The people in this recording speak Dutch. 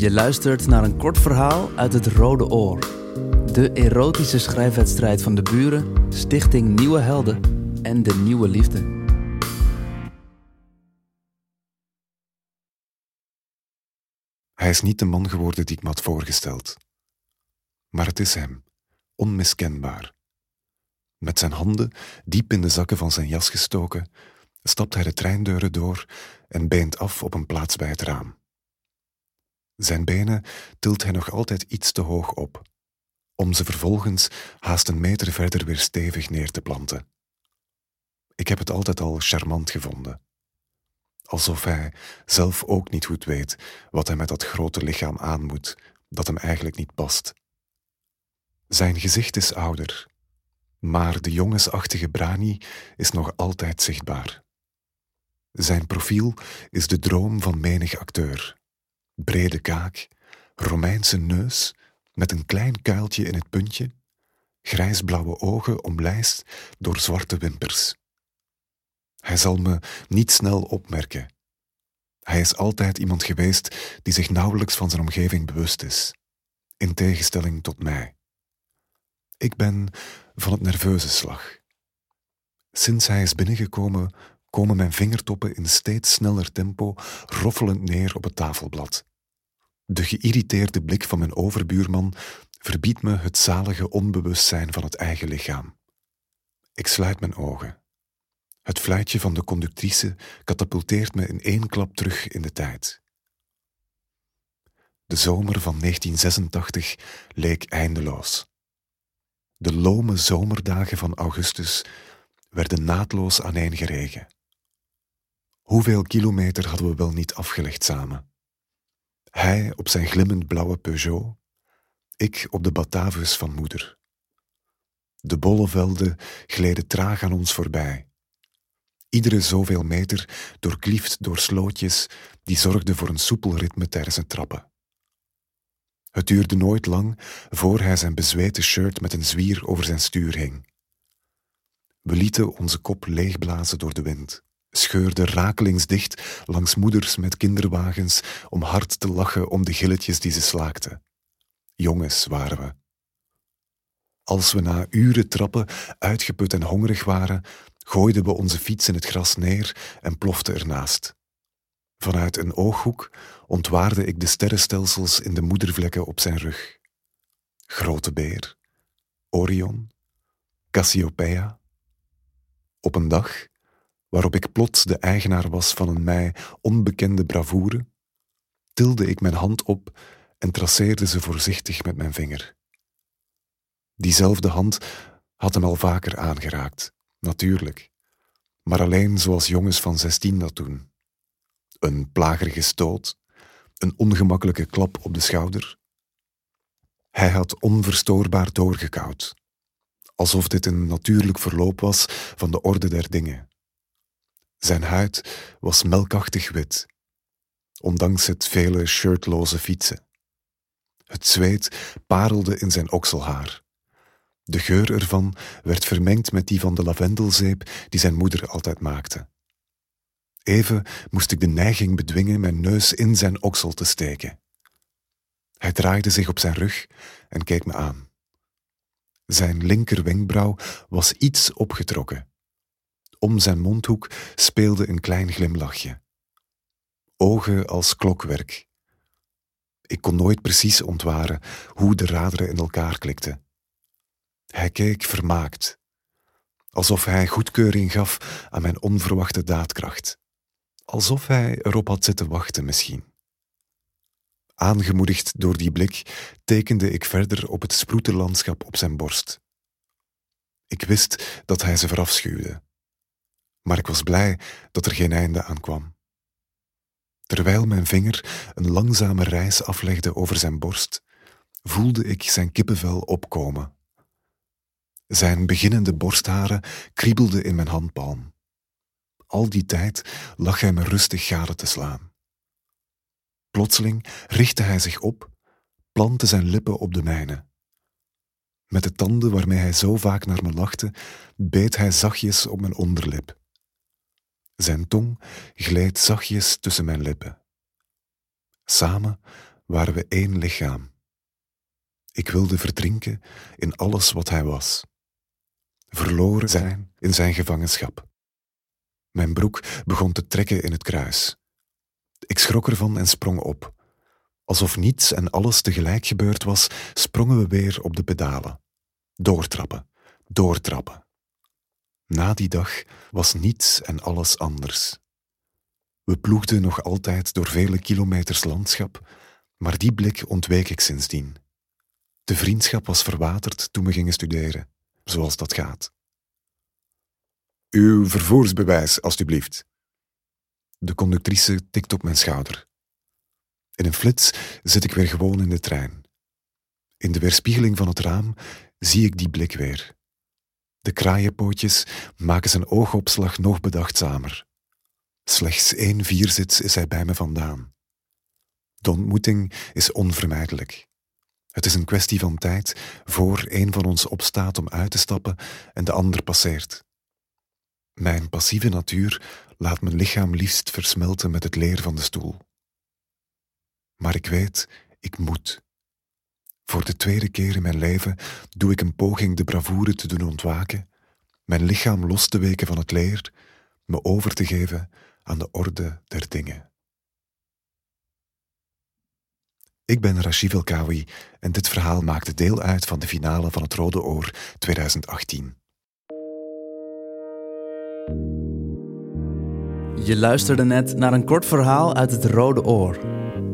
Je luistert naar een kort verhaal uit het Rode Oor. De erotische schrijfwedstrijd van de buren, Stichting Nieuwe Helden en de Nieuwe Liefde. Hij is niet de man geworden die ik me had voorgesteld. Maar het is hem, onmiskenbaar. Met zijn handen diep in de zakken van zijn jas gestoken, stapt hij de treindeuren door en beent af op een plaats bij het raam. Zijn benen tilt hij nog altijd iets te hoog op, om ze vervolgens haast een meter verder weer stevig neer te planten. Ik heb het altijd al charmant gevonden. Alsof hij zelf ook niet goed weet wat hij met dat grote lichaam aan moet, dat hem eigenlijk niet past. Zijn gezicht is ouder, maar de jongensachtige Brani is nog altijd zichtbaar. Zijn profiel is de droom van menig acteur. Brede kaak, Romeinse neus met een klein kuiltje in het puntje, grijsblauwe ogen omlijst door zwarte wimpers. Hij zal me niet snel opmerken. Hij is altijd iemand geweest die zich nauwelijks van zijn omgeving bewust is, in tegenstelling tot mij. Ik ben van het nerveuze slag. Sinds hij is binnengekomen, komen mijn vingertoppen in steeds sneller tempo roffelend neer op het tafelblad. De geïrriteerde blik van mijn overbuurman verbiedt me het zalige onbewustzijn van het eigen lichaam. Ik sluit mijn ogen. Het fluitje van de conductrice katapulteert me in één klap terug in de tijd. De zomer van 1986 leek eindeloos. De lome zomerdagen van augustus werden naadloos aaneengeregen. Hoeveel kilometer hadden we wel niet afgelegd samen? Hij op zijn glimmend blauwe Peugeot, ik op de Batavus van moeder. De bolle velden gleden traag aan ons voorbij. Iedere zoveel meter doorkliefd door slootjes die zorgden voor een soepel ritme tijdens het trappen. Het duurde nooit lang voor hij zijn bezweten shirt met een zwier over zijn stuur hing. We lieten onze kop leegblazen door de wind, scheurden rakelingsdicht langs moeders met kinderwagens om hard te lachen om de gilletjes die ze slaakten. Jongens waren we. Als we na uren trappen uitgeput en hongerig waren, gooiden we onze fiets in het gras neer en ploften ernaast. Vanuit een ooghoek ontwaarde ik de sterrenstelsels in de moedervlekken op zijn rug. Grote beer, Orion, Cassiopeia. Op een dag, waarop ik plots de eigenaar was van een mij onbekende bravoure, tilde ik mijn hand op en traceerde ze voorzichtig met mijn vinger. Diezelfde hand had hem al vaker aangeraakt, natuurlijk, maar alleen zoals jongens van zestien dat doen een plagerige stoot, een ongemakkelijke klap op de schouder. Hij had onverstoorbaar doorgekauwd, alsof dit een natuurlijk verloop was van de orde der dingen. Zijn huid was melkachtig wit, ondanks het vele shirtloze fietsen. Het zweet parelde in zijn okselhaar. De geur ervan werd vermengd met die van de lavendelzeep die zijn moeder altijd maakte. Even moest ik de neiging bedwingen mijn neus in zijn oksel te steken. Hij draaide zich op zijn rug en keek me aan. Zijn linkerwenkbrauw was iets opgetrokken. Om zijn mondhoek speelde een klein glimlachje. Ogen als klokwerk. Ik kon nooit precies ontwaren hoe de raderen in elkaar klikten. Hij keek vermaakt, alsof hij goedkeuring gaf aan mijn onverwachte daadkracht alsof hij erop had zitten wachten misschien. Aangemoedigd door die blik tekende ik verder op het sproetenlandschap op zijn borst. Ik wist dat hij ze verafschuwde, maar ik was blij dat er geen einde aan kwam. Terwijl mijn vinger een langzame reis aflegde over zijn borst, voelde ik zijn kippenvel opkomen. Zijn beginnende borstharen kriebelden in mijn handpalm. Al die tijd lag hij me rustig gade te slaan. Plotseling richtte hij zich op, plantte zijn lippen op de mijne. Met de tanden waarmee hij zo vaak naar me lachte, beet hij zachtjes op mijn onderlip. Zijn tong gleed zachtjes tussen mijn lippen. Samen waren we één lichaam. Ik wilde verdrinken in alles wat hij was. Verloren zijn in zijn gevangenschap. Mijn broek begon te trekken in het kruis. Ik schrok ervan en sprong op. Alsof niets en alles tegelijk gebeurd was, sprongen we weer op de pedalen. Doortrappen, doortrappen. Na die dag was niets en alles anders. We ploegden nog altijd door vele kilometers landschap, maar die blik ontweek ik sindsdien. De vriendschap was verwaterd toen we gingen studeren, zoals dat gaat. Uw vervoersbewijs, alstublieft. De conductrice tikt op mijn schouder. In een flits zit ik weer gewoon in de trein. In de weerspiegeling van het raam zie ik die blik weer. De kraaienpootjes maken zijn oogopslag nog bedachtzamer. Slechts één vierzits is hij bij me vandaan. De ontmoeting is onvermijdelijk. Het is een kwestie van tijd voor een van ons opstaat om uit te stappen en de ander passeert. Mijn passieve natuur laat mijn lichaam liefst versmelten met het leer van de stoel. Maar ik weet, ik moet. Voor de tweede keer in mijn leven doe ik een poging de bravoure te doen ontwaken, mijn lichaam los te weken van het leer, me over te geven aan de orde der dingen. Ik ben Rashid Elkawi en dit verhaal maakte deel uit van de finale van het Rode Oor 2018. Je luisterde net naar een kort verhaal uit het Rode Oor.